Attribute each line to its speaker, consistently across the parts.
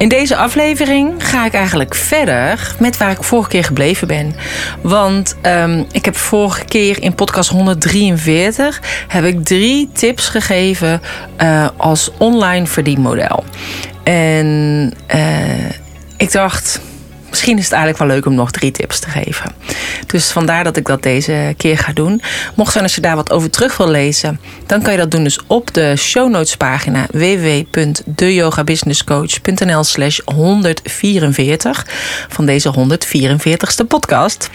Speaker 1: In deze aflevering ga ik eigenlijk verder met waar ik vorige keer gebleven ben. Want um, ik heb vorige keer in podcast 143 heb ik drie tips gegeven uh, als online verdienmodel. En uh, ik dacht, misschien is het eigenlijk wel leuk om nog drie tips te geven. Dus vandaar dat ik dat deze keer ga doen. Mocht zijn als je daar wat over terug wil lezen, dan kan je dat doen dus op de show notes pagina www.deyogabusinesscoach.nl slash 144 van deze 144ste podcast.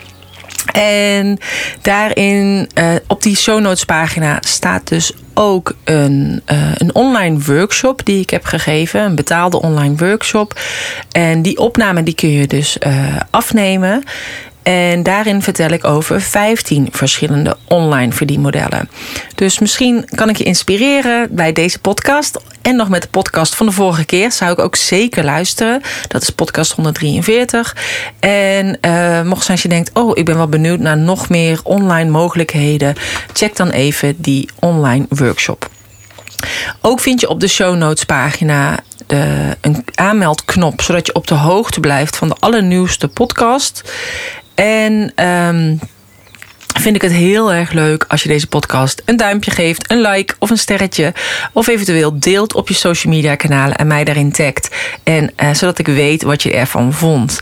Speaker 1: En daarin, uh, op die show notes pagina, staat dus ook een, uh, een online workshop die ik heb gegeven. Een betaalde online workshop. En die opname die kun je dus uh, afnemen. En daarin vertel ik over 15 verschillende online verdienmodellen. Dus misschien kan ik je inspireren bij deze podcast. En nog met de podcast van de vorige keer zou ik ook zeker luisteren. Dat is podcast 143. En uh, mocht zijn je denkt, oh, ik ben wel benieuwd naar nog meer online mogelijkheden. Check dan even die online workshop. Ook vind je op de show notes pagina de, een aanmeldknop, zodat je op de hoogte blijft van de allernieuwste podcast. En um, vind ik het heel erg leuk als je deze podcast een duimpje geeft, een like of een sterretje. Of eventueel deelt op je social media kanalen en mij daarin tagt. En uh, zodat ik weet wat je ervan vond.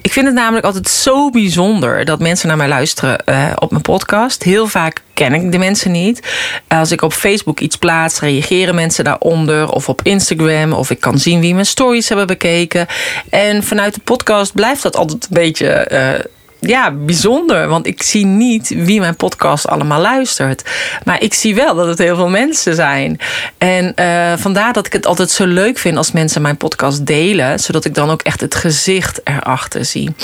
Speaker 1: Ik vind het namelijk altijd zo bijzonder dat mensen naar mij luisteren uh, op mijn podcast. Heel vaak ken ik de mensen niet. Als ik op Facebook iets plaats, reageren mensen daaronder. Of op Instagram. Of ik kan zien wie mijn stories hebben bekeken. En vanuit de podcast blijft dat altijd een beetje. Ja, bijzonder. Want ik zie niet wie mijn podcast allemaal luistert. Maar ik zie wel dat het heel veel mensen zijn. En uh, vandaar dat ik het altijd zo leuk vind als mensen mijn podcast delen. Zodat ik dan ook echt het gezicht erachter zie.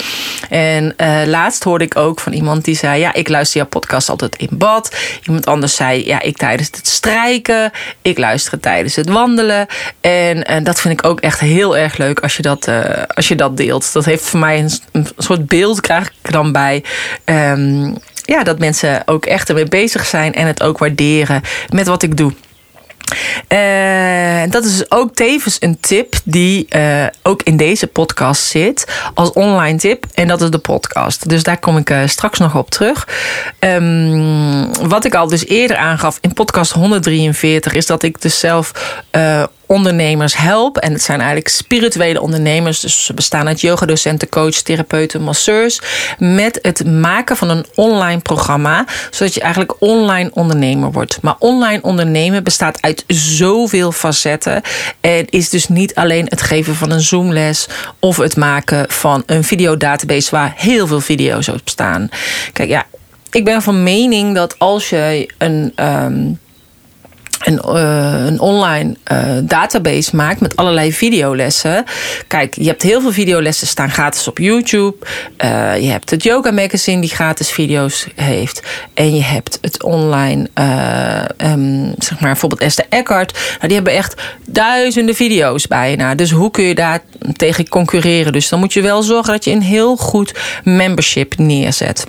Speaker 1: En uh, laatst hoorde ik ook van iemand die zei: Ja, ik luister jouw podcast altijd in bad. Iemand anders zei: Ja, ik tijdens het strijken. Ik luister het tijdens het wandelen. En, en dat vind ik ook echt heel erg leuk als je dat, als je dat deelt. Dat heeft voor mij een, soort beeld, krijg dan bij. Um, ja, dat mensen ook echt ermee bezig zijn en het ook waarderen met wat ik doe. Uh, dat is ook tevens een tip die uh, ook in deze podcast zit als online tip. En dat is de podcast. Dus daar kom ik uh, straks nog op terug. Um, wat ik al dus eerder aangaf in podcast 143 is dat ik dus zelf ondernemers help. En het zijn eigenlijk spirituele ondernemers. Dus ze bestaan uit yogadocenten, coach, therapeuten, masseurs. Met het maken van een online programma. Zodat je eigenlijk online ondernemer wordt. Maar online ondernemen bestaat uit zoveel facetten. En is dus niet alleen het geven van een Zoomles. Of het maken van een videodatabase waar heel veel video's op staan. Kijk, ja, ik ben van mening dat als je een. Um, een, uh, een online uh, database maakt met allerlei videolessen. Kijk, je hebt heel veel videolessen staan gratis op YouTube. Uh, je hebt het Yoga Magazine die gratis video's heeft. En je hebt het online, um, zeg maar bijvoorbeeld Esther Eckhart. Nou, die hebben echt duizenden video's bijna. Dus hoe kun je daar tegen concurreren? Dus dan moet je wel zorgen dat je een heel goed membership neerzet.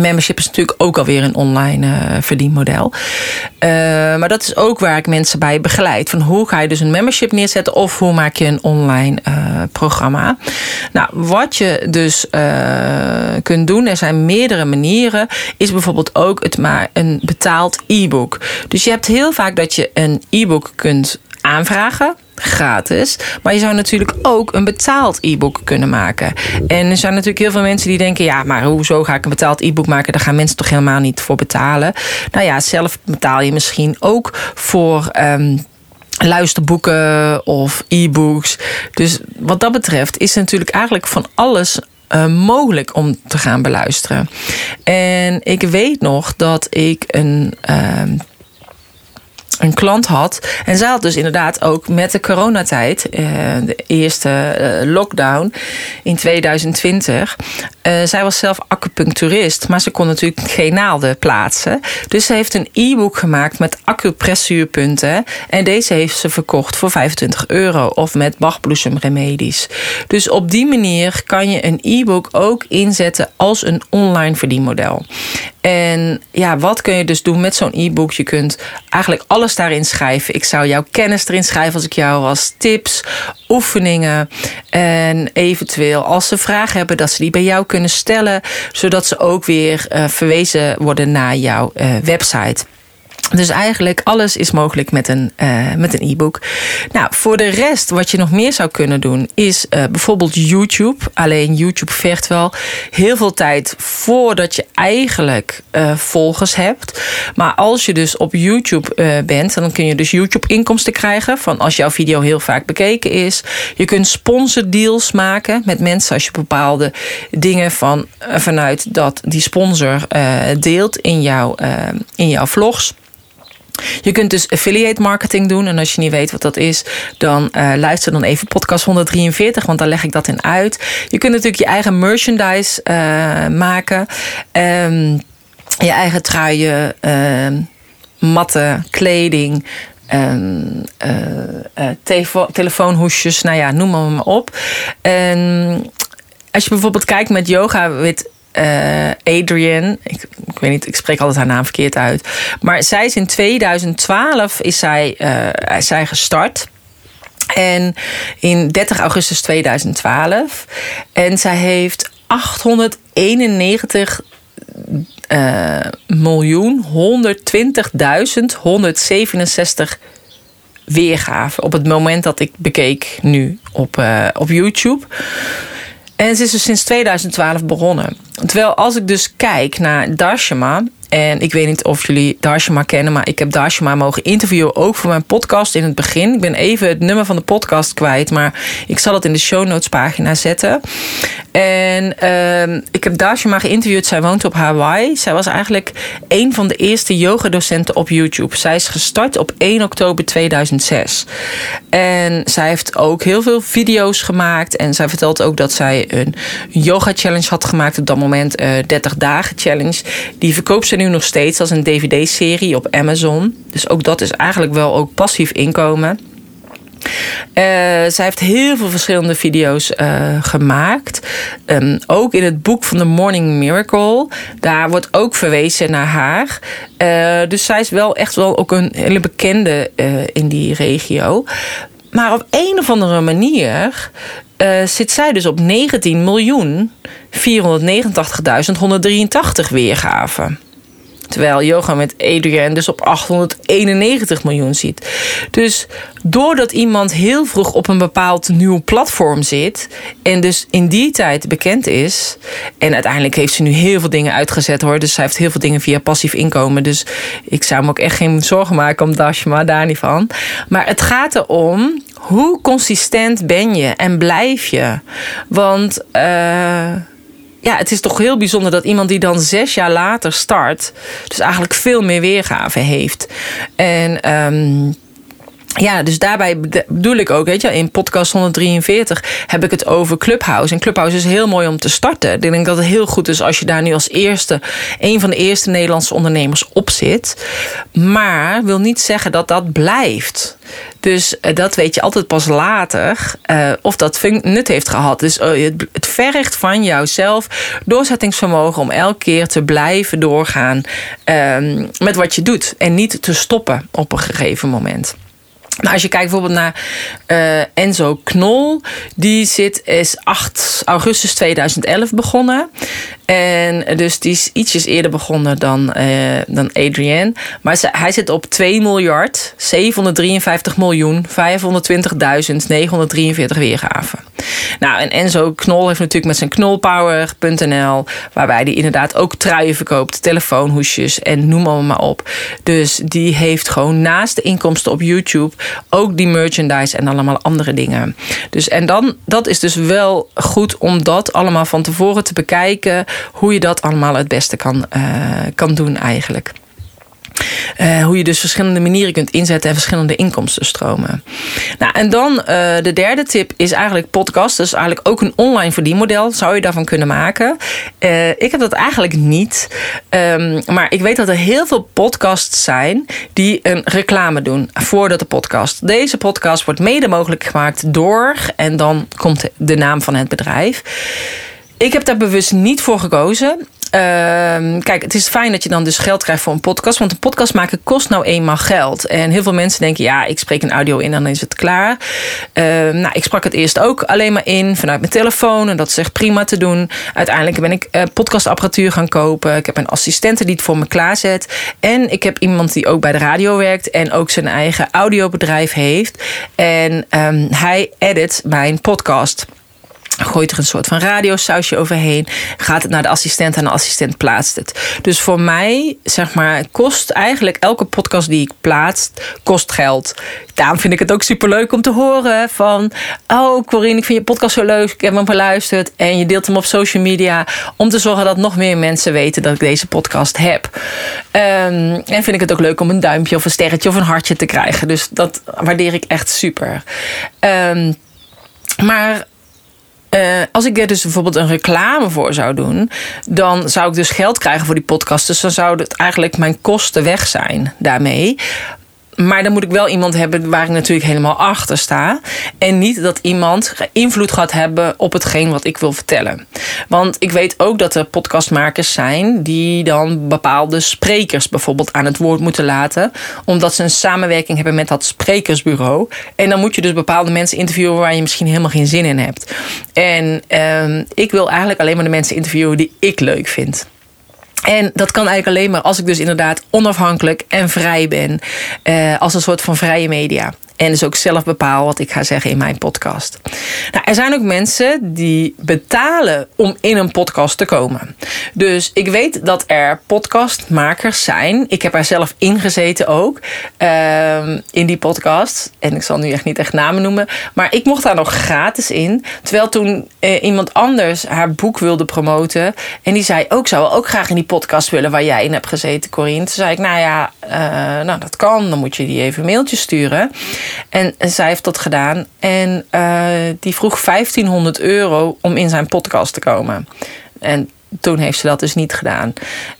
Speaker 1: Membership is natuurlijk ook alweer een online uh, verdienmodel. Uh, maar dat is ook waar ik mensen bij begeleid. Van hoe ga je dus een membership neerzetten of hoe maak je een online uh, programma. Nou, wat je dus kunt doen, er zijn meerdere manieren, is bijvoorbeeld ook het maar een betaald e-book. Dus je hebt heel vaak dat je een e-book kunt aanvragen gratis. Maar je zou natuurlijk ook een betaald e-book kunnen maken. En er zijn natuurlijk heel veel mensen die denken: ja, maar hoezo ga ik een betaald e-book maken? Daar gaan mensen toch helemaal niet voor betalen. Nou ja, zelf betaal je misschien ook voor. Um, luisterboeken of e-books. Dus wat dat betreft is natuurlijk eigenlijk van alles uh, mogelijk om te gaan beluisteren. En ik weet nog dat ik een. Uh, een klant had. En zij had dus inderdaad ook met de coronatijd, uh, de eerste uh, lockdown in 2020. Uh, zij was zelf acupuncturist, maar ze kon natuurlijk geen naalden plaatsen. Dus ze heeft een e-book gemaakt met acupressuurpunten. En deze heeft ze verkocht voor 25 euro of met bachbloesemremedies. Dus op die manier kan je een e-book ook inzetten als een online verdienmodel. En ja, wat kun je dus doen met zo'n e-book? Je kunt eigenlijk alles daarin schrijven. Ik zou jouw kennis erin schrijven als ik jou was. Tips, oefeningen. En eventueel als ze vragen hebben, dat ze die bij jou kunnen stellen. Zodat ze ook weer uh, verwezen worden naar jouw uh, website. Dus eigenlijk alles is mogelijk met een, uh, met een e-book. Nou, voor de rest, wat je nog meer zou kunnen doen, is uh, bijvoorbeeld YouTube. Alleen YouTube vergt wel heel veel tijd voordat je eigenlijk uh, volgers hebt. Maar als je dus op YouTube bent, dan kun je dus YouTube-inkomsten krijgen van als jouw video heel vaak bekeken is. Je kunt sponsordeals maken met mensen als je bepaalde dingen van, vanuit dat die sponsor deelt in, jouw in jouw vlogs. Je kunt dus affiliate marketing doen. En als je niet weet wat dat is, dan uh, luister dan even podcast 143, want daar leg ik dat in uit. Je kunt natuurlijk je eigen merchandise uh, maken. Um, je eigen truien, uh, matten, kleding. Um, telefoonhoesjes, nou ja, noem maar, op. En als je bijvoorbeeld kijkt met yoga met uh, Adrian. Ik, ik, weet niet, ik spreek altijd haar naam verkeerd uit. Maar zij is in 2012 is zij, is zij gestart. En in 30 augustus 2012. En zij heeft 891 uh, miljoen 120.167 weergaven op het moment dat ik bekeek nu op, op YouTube. En ze is dus sinds 2012 begonnen. Terwijl als ik dus kijk naar Darshama, en ik weet niet of jullie Darshama kennen, maar ik heb Darshama mogen interviewen ook voor mijn podcast in het begin. Ik ben even het nummer van de podcast kwijt, maar ik zal het in de show notes pagina zetten. En uh, ik heb Darshama geïnterviewd. Zij woont op Hawaii. Zij was eigenlijk een van de eerste yogadocenten op YouTube. Zij is gestart op 1 oktober 2006. En zij heeft ook heel veel video's gemaakt. En zij vertelt ook dat zij een yoga challenge had gemaakt op dat moment. Uh, 30 dagen challenge. Die verkoopt ze nu nog steeds als een dvd-serie op Amazon. Dus ook dat is eigenlijk wel ook passief inkomen. Uh, zij heeft heel veel verschillende video's uh, gemaakt. Um, ook in het boek van The Morning Miracle. Daar wordt ook verwezen naar haar. Uh, dus zij is wel echt wel ook een hele bekende in die regio. Maar op een of andere manier zit zij dus op 19 miljoen 489.183 weergaven. Terwijl yoga met Adrian dus op 891 miljoen ziet. Dus doordat iemand heel vroeg op een bepaald nieuw platform zit. En dus in die tijd bekend is. En uiteindelijk heeft ze nu heel veel dingen uitgezet hoor. Dus zij heeft heel veel dingen via passief inkomen. Dus ik zou me ook echt geen zorgen maken om Dashma, daar niet van. Maar het gaat erom. Hoe consistent ben je en blijf je? Want. Uh, ja, het is toch heel bijzonder dat iemand die dan zes jaar later start, dus eigenlijk veel meer weergave heeft. En um, ja, dus daarbij bedoel ik ook, weet je, in podcast 143 heb ik het over Clubhouse. En Clubhouse is heel mooi om te starten. Ik denk dat het heel goed is als je daar nu als eerste, een van de eerste Nederlandse ondernemers op zit. Maar wil niet zeggen dat dat blijft. Dus uh, dat weet je altijd pas later uh, of dat nut heeft gehad. Dus uh, het, het vergt van jouzelf doorzettingsvermogen om elke keer te blijven doorgaan met wat je doet. En niet te stoppen op een gegeven moment. Nou, als je kijkt bijvoorbeeld naar uh, Enzo Knol, die zit, is 8 augustus 2011 begonnen. En dus die is ietsjes eerder begonnen dan, uh, dan Adrienne. Maar hij zit op 2 miljard 753 miljoen 520.943 weergaven. Nou, en Enzo Knol heeft natuurlijk met zijn knolpower.nl, waarbij hij inderdaad ook truien verkoopt, telefoonhoesjes en noem maar, maar op. Dus die heeft gewoon naast de inkomsten op YouTube ook die merchandise en allemaal andere dingen. Dus en dan, dat is dus wel goed om dat allemaal van tevoren te bekijken, hoe je dat allemaal het beste kan, uh, kan doen eigenlijk. Uh, hoe je dus verschillende manieren kunt inzetten en verschillende inkomstenstromen. Nou, en dan uh, de derde tip is eigenlijk podcast. Dus eigenlijk ook een online verdienmodel zou je daarvan kunnen maken. Ik heb dat eigenlijk niet. Um, maar ik weet dat er heel veel podcasts zijn die een reclame doen voor de podcast. Deze podcast wordt mede mogelijk gemaakt door, en dan komt de naam van het bedrijf. Ik heb daar bewust niet voor gekozen. Uh, kijk, het is fijn dat je dan dus geld krijgt voor een podcast. Want een podcast maken kost nou eenmaal geld. En heel veel mensen denken, ja, ik spreek een audio in en dan is het klaar. Uh, nou, ik sprak het eerst ook alleen maar in vanuit mijn telefoon. En dat is echt prima te doen. Uiteindelijk ben ik uh, podcastapparatuur gaan kopen. Ik heb een assistente die het voor me klaarzet. En ik heb iemand die ook bij de radio werkt. En ook zijn eigen audiobedrijf heeft. En um, hij edit mijn podcast gooit er een soort van radiosausje overheen. Gaat het naar de assistent en de assistent plaatst het. Dus voor mij, zeg maar, kost eigenlijk elke podcast die ik plaats, kost geld. Daarom vind ik het ook superleuk om te horen van... Oh, Corine, ik vind je podcast zo leuk. Ik heb hem geluisterd. En je deelt hem op social media. Om te zorgen dat nog meer mensen weten dat ik deze podcast heb. Um, en vind ik het ook leuk om een duimpje of een sterretje of een hartje te krijgen. Dus dat waardeer ik echt super. Um, maar uh, als ik er dus bijvoorbeeld een reclame voor zou doen, dan zou ik dus geld krijgen voor die podcast. Dus dan zou het eigenlijk mijn kosten weg zijn daarmee. Maar dan moet ik wel iemand hebben waar ik natuurlijk helemaal achter sta. En niet dat iemand invloed gaat hebben op hetgeen wat ik wil vertellen. Want ik weet ook dat er podcastmakers zijn die dan bepaalde sprekers bijvoorbeeld aan het woord moeten laten. Omdat ze een samenwerking hebben met dat sprekersbureau. En dan moet je dus bepaalde mensen interviewen waar je misschien helemaal geen zin in hebt. En uh, ik wil eigenlijk alleen maar de mensen interviewen die ik leuk vind. En dat kan eigenlijk alleen maar als ik dus inderdaad onafhankelijk en vrij ben. Uh, als een soort van vrije media. En dus ook zelf bepaal wat ik ga zeggen in mijn podcast. Nou, er zijn ook mensen die betalen om in een podcast te komen. Dus ik weet dat er podcastmakers zijn. Ik heb er zelf ingezeten ook. Uh, in die podcast. En ik zal nu echt niet echt namen noemen. Maar ik mocht daar nog gratis in. Terwijl toen uh, iemand anders haar boek wilde promoten. En die zei ook, zou ook graag in die podcast willen waar jij in hebt gezeten, Corine. Toen zei ik, nou ja, uh, nou dat kan. Dan moet je die even een mailtje sturen. En, zij heeft dat gedaan. En uh, die vroeg 1500 euro om in zijn podcast te komen. En toen heeft ze dat dus niet gedaan.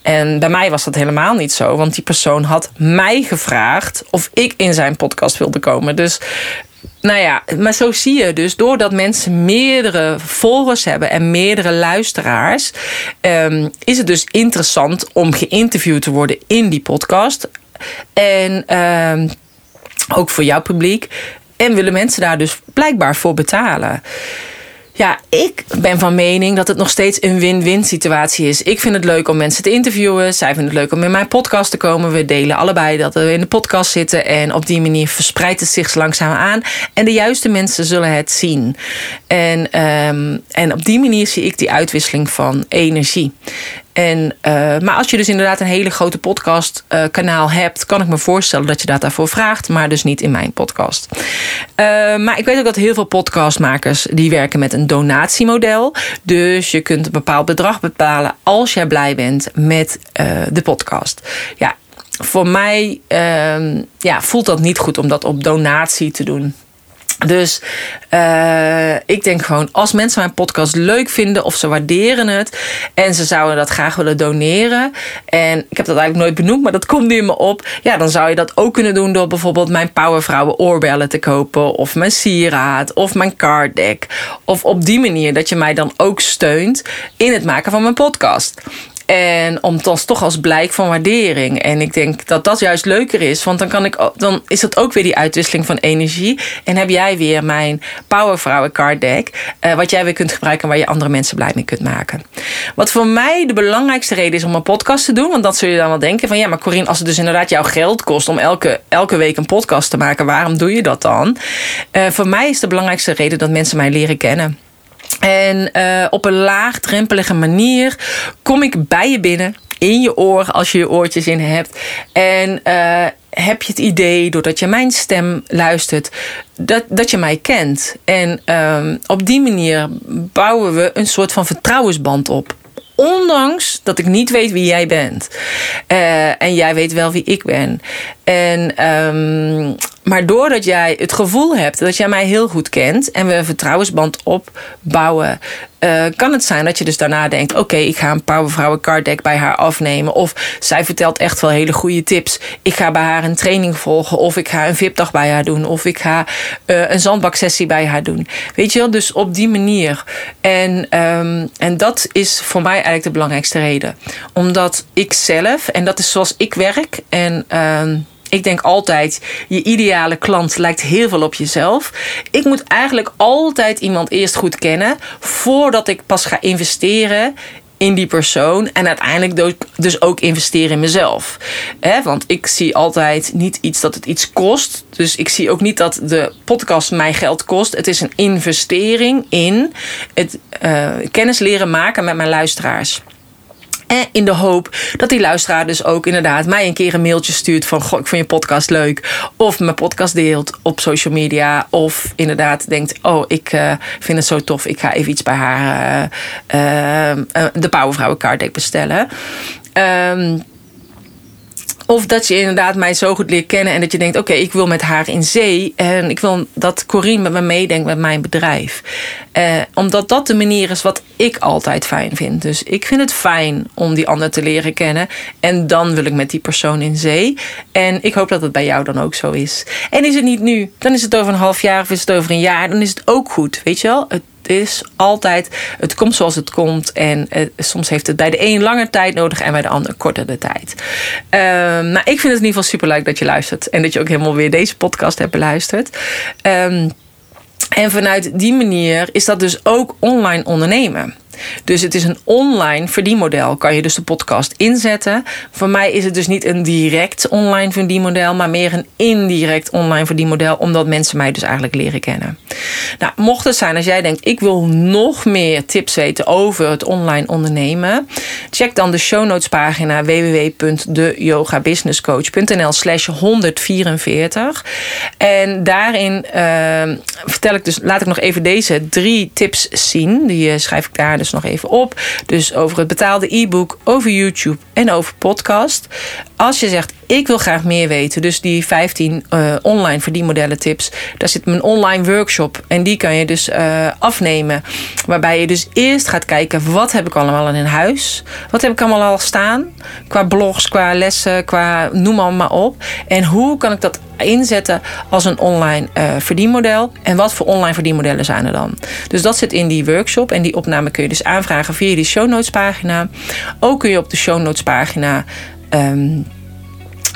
Speaker 1: En bij mij was dat helemaal niet zo. Want die persoon had mij gevraagd of ik in zijn podcast wilde komen. Dus nou ja, maar zo zie je dus, doordat mensen meerdere volgers hebben en meerdere luisteraars, um, is het dus interessant om geïnterviewd te worden in die podcast. En um, ook voor jouw publiek. En willen mensen daar dus blijkbaar voor betalen. Ja, ik ben van mening dat het nog steeds een win-win situatie is. Ik vind het leuk om mensen te interviewen. Zij vinden het leuk om in mijn podcast te komen. We delen allebei dat we in de podcast zitten. En op die manier verspreidt het zich langzaam aan. En de juiste mensen zullen het zien. En, um, en op die manier zie ik die uitwisseling van energie. En, uh, maar als je dus inderdaad een hele grote podcast uh, kanaal hebt, kan ik me voorstellen dat je dat daarvoor vraagt, maar dus niet in mijn podcast. Uh, maar ik weet ook dat heel veel podcastmakers die werken met een donatiemodel. Dus je kunt een bepaald bedrag bepalen als jij blij bent met de podcast. Ja, voor mij ehm, ja, voelt dat niet goed om dat op donatie te doen. Dus uh, ik denk gewoon, als mensen mijn podcast leuk vinden of ze waarderen het en ze zouden dat graag willen doneren. En ik heb dat eigenlijk nooit benoemd, maar dat komt nu in me op. Ja, dan zou je dat ook kunnen doen door bijvoorbeeld mijn Powervrouwen oorbellen te kopen. Of mijn sieraad of mijn card deck. Of op die manier dat je mij dan ook steunt in het maken van mijn podcast. En om dan toch als blijk van waardering. En ik denk dat dat juist leuker is. Want dan, kan ik, dan is dat ook weer die uitwisseling van energie. En heb jij weer mijn Powervrouwen card deck. Uh, wat jij weer kunt gebruiken waar je andere mensen blij mee kunt maken. Wat voor mij de belangrijkste reden is om een podcast te doen. Want dat zul je dan wel denken van ja, maar Corine, als het dus inderdaad jouw geld kost om elke, elke week een podcast te maken, waarom doe je dat dan? Uh, voor mij is de belangrijkste reden dat mensen mij leren kennen. En uh, op een laagdrempelige manier kom ik bij je binnen. In je oor, als je je oortjes in hebt. En uh, heb je het idee, doordat je mijn stem luistert, dat, dat je mij kent. En um, op die manier bouwen we een soort van vertrouwensband op Ondanks dat ik niet weet wie jij bent. Uh, en jij weet wel wie ik ben. En, um, maar doordat jij het gevoel hebt dat jij mij heel goed kent en we een vertrouwensband opbouwen, uh, kan het zijn dat je dus daarna denkt: oké, ik ga een Powervrouwen card deck bij haar afnemen. Of zij vertelt echt wel hele goede tips. Ik ga bij haar een training volgen. Of ik ga een VIP-dag bij haar doen. Of ik ga uh, een zandbaksessie bij haar doen. Weet je wel, dus op die manier. En, um, en dat is voor mij eigenlijk de belangrijkste reden. Omdat ik zelf, en dat is zoals ik werk. En. Uh, ik denk altijd, je ideale klant lijkt heel veel op jezelf. Ik moet eigenlijk altijd iemand eerst goed kennen voordat ik pas ga investeren in die persoon en uiteindelijk dus ook investeren in mezelf. want ik zie altijd niet iets dat het iets kost. Dus ik zie ook niet dat de podcast mij geld kost. Het is een investering in het uh, kennis leren maken met mijn luisteraars. En in de hoop dat die luisteraar dus ook inderdaad mij een keer een mailtje stuurt van goh, ik vond je podcast leuk. Of mijn podcast deelt op social media. Of inderdaad denkt, oh, ik uh, vind het zo tof. Ik ga even iets bij haar uh, de Powervrouwen bestellen. Um, of dat je inderdaad mij zo goed leert kennen en dat je denkt: oké, ik wil met haar in zee. En ik wil dat Corine met me meedenkt met mijn bedrijf. Eh, omdat dat de manier is wat ik altijd fijn vind. Dus ik vind het fijn om die ander te leren kennen. En dan wil ik met die persoon in zee. En ik hoop dat het bij jou dan ook zo is. En is het niet nu, dan is het over een half jaar of is het over een jaar. Dan is het ook goed. Weet je wel? Het is altijd, het komt zoals het komt. En uh, soms heeft het bij de een langer tijd nodig en bij de ander korter de tijd. Uh, nou, ik vind het in ieder geval super leuk dat je luistert. En dat je ook helemaal weer deze podcast hebt beluisterd. Um, en vanuit die manier is dat dus ook online ondernemen. Dus het is een online verdienmodel. Kan je dus de podcast inzetten. Voor mij is het dus niet een direct online verdienmodel, maar meer een indirect online verdienmodel, omdat mensen mij dus eigenlijk leren kennen. Nou, mocht het zijn als jij denkt, ik wil nog meer tips weten over het online ondernemen, check dan de show notes pagina www.deyogabusinesscoach.nl slash 144. En daarin uh, vertel ik dus, laat ik nog even deze drie tips zien. Die schrijf ik daar dus dus nog even op. Dus over het betaalde e-book, over YouTube en over podcast. Als je zegt, ik wil graag meer weten, dus die 15 uh, eh, online verdienmodellen tips, daar zit mijn online workshop en die kan je dus uh, afnemen. Waarbij je dus eerst gaat kijken, wat heb ik allemaal in huis? Wat heb ik allemaal al staan? Qua blogs, qua lessen, qua noem maar op. En hoe kan ik dat inzetten als een online uh, verdienmodel? En wat voor online verdienmodellen zijn er dan? Dus dat zit in die workshop en die opname kun je dus aanvragen via die show notes pagina. Ook kun je op de show notes pagina um,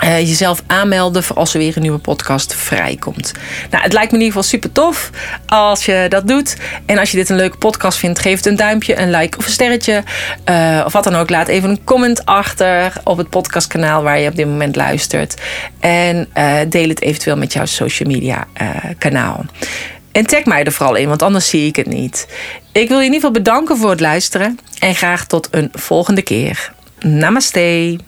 Speaker 1: uh, jezelf aanmelden voor als er weer een nieuwe podcast vrijkomt. Nou, het lijkt me in ieder geval super tof als je dat doet. En als je dit een leuke podcast vindt, geef het een duimpje, een like of een sterretje. Uh, of wat dan ook, laat even een comment achter op het podcastkanaal waar je op dit moment luistert. En uh, deel het eventueel met jouw social media kanaal. En tag mij er vooral in, want anders zie ik het niet. Ik wil je in ieder geval bedanken voor het luisteren en graag tot een volgende keer. Namaste.